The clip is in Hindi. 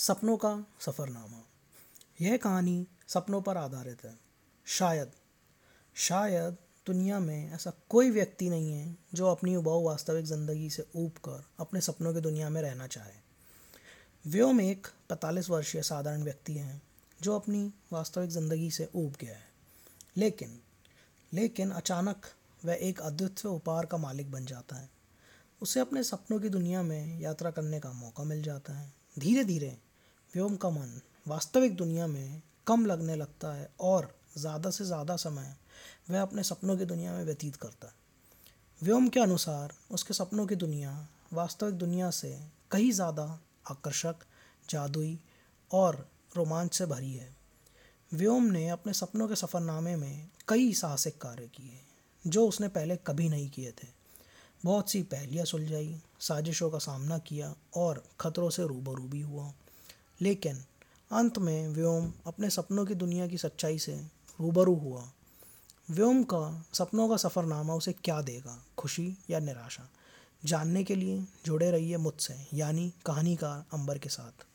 सपनों का सफ़रनामा। यह कहानी सपनों पर आधारित है। शायद शायद दुनिया में ऐसा कोई व्यक्ति नहीं है जो अपनी उबाऊ वास्तविक ज़िंदगी से ऊब कर अपने सपनों की दुनिया में रहना चाहे। व्योम एक पैंतालीस वर्षीय साधारण व्यक्ति हैं जो अपनी वास्तविक ज़िंदगी से ऊब गया है। लेकिन लेकिन अचानक वह एक अद्वितीय उपहार का मालिक बन जाता है। उसे अपने सपनों की दुनिया में यात्रा करने का मौका मिल जाता है। धीरे धीरे व्योम का मन वास्तविक दुनिया में कम लगने लगता है और ज़्यादा से ज़्यादा समय वह अपने सपनों की दुनिया में व्यतीत करता है। व्योम के अनुसार उसके सपनों की दुनिया वास्तविक दुनिया से कहीं ज़्यादा आकर्षक, जादुई और रोमांच से भरी है। व्योम ने अपने सपनों के सफ़रनामे में कई साहसिक कार्य किए, जो उसने पहले कभी नहीं किए थे। बहुत सी पहलियाँ सुलझाई, साजिशों का सामना किया और ख़तरों से रूबरू भी हुआ। लेकिन अंत में व्योम अपने सपनों की दुनिया की सच्चाई से रूबरू हुआ। व्योम का, सपनों का सफ़रनामा उसे क्या देगा, खुशी या निराशा? जानने के लिए जुड़े रहिए मुझसे, यानी कहानीकार अंबर के साथ।